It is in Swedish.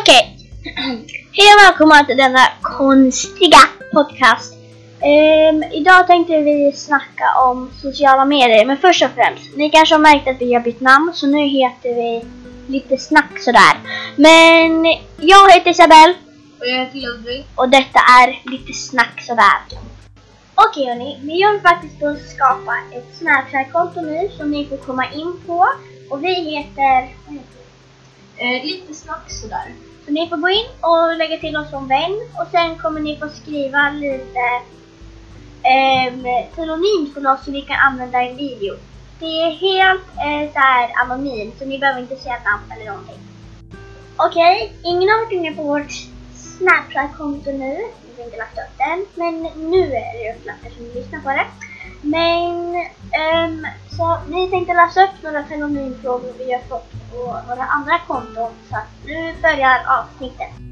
Okej. Hej och välkomna till denna konstiga podcast. Ehm, idag tänkte vi snacka om sociala medier. Men först och främst, ni kanske har märkt att vi har bytt namn. Så nu heter vi lite snack sådär. Men jag heter Isabelle. Och jag heter Ludvig. Och detta är lite snack sådär. Okej hörni, vi håller faktiskt på att skapa ett Snapchat-konto nu som ni får komma in på. Och vi heter... vad heter? Eh, lite snack sådär. Så ni får gå in och lägga till oss som vän och sen kommer ni få skriva lite eh, synonym till oss så vi kan använda i en video. Det är helt eh, så här anonymt så ni behöver inte säga namn eller någonting. Okej, ingen har varit inne på vårt Snapchat-konto nu. Vi har inte lagt upp den, men nu är det upplagt eftersom ni lyssnar på det. Men, ehm, så vi tänkte läsa upp några fenomenfrågor vi har fått på våra andra konton. Så nu börjar avsnittet.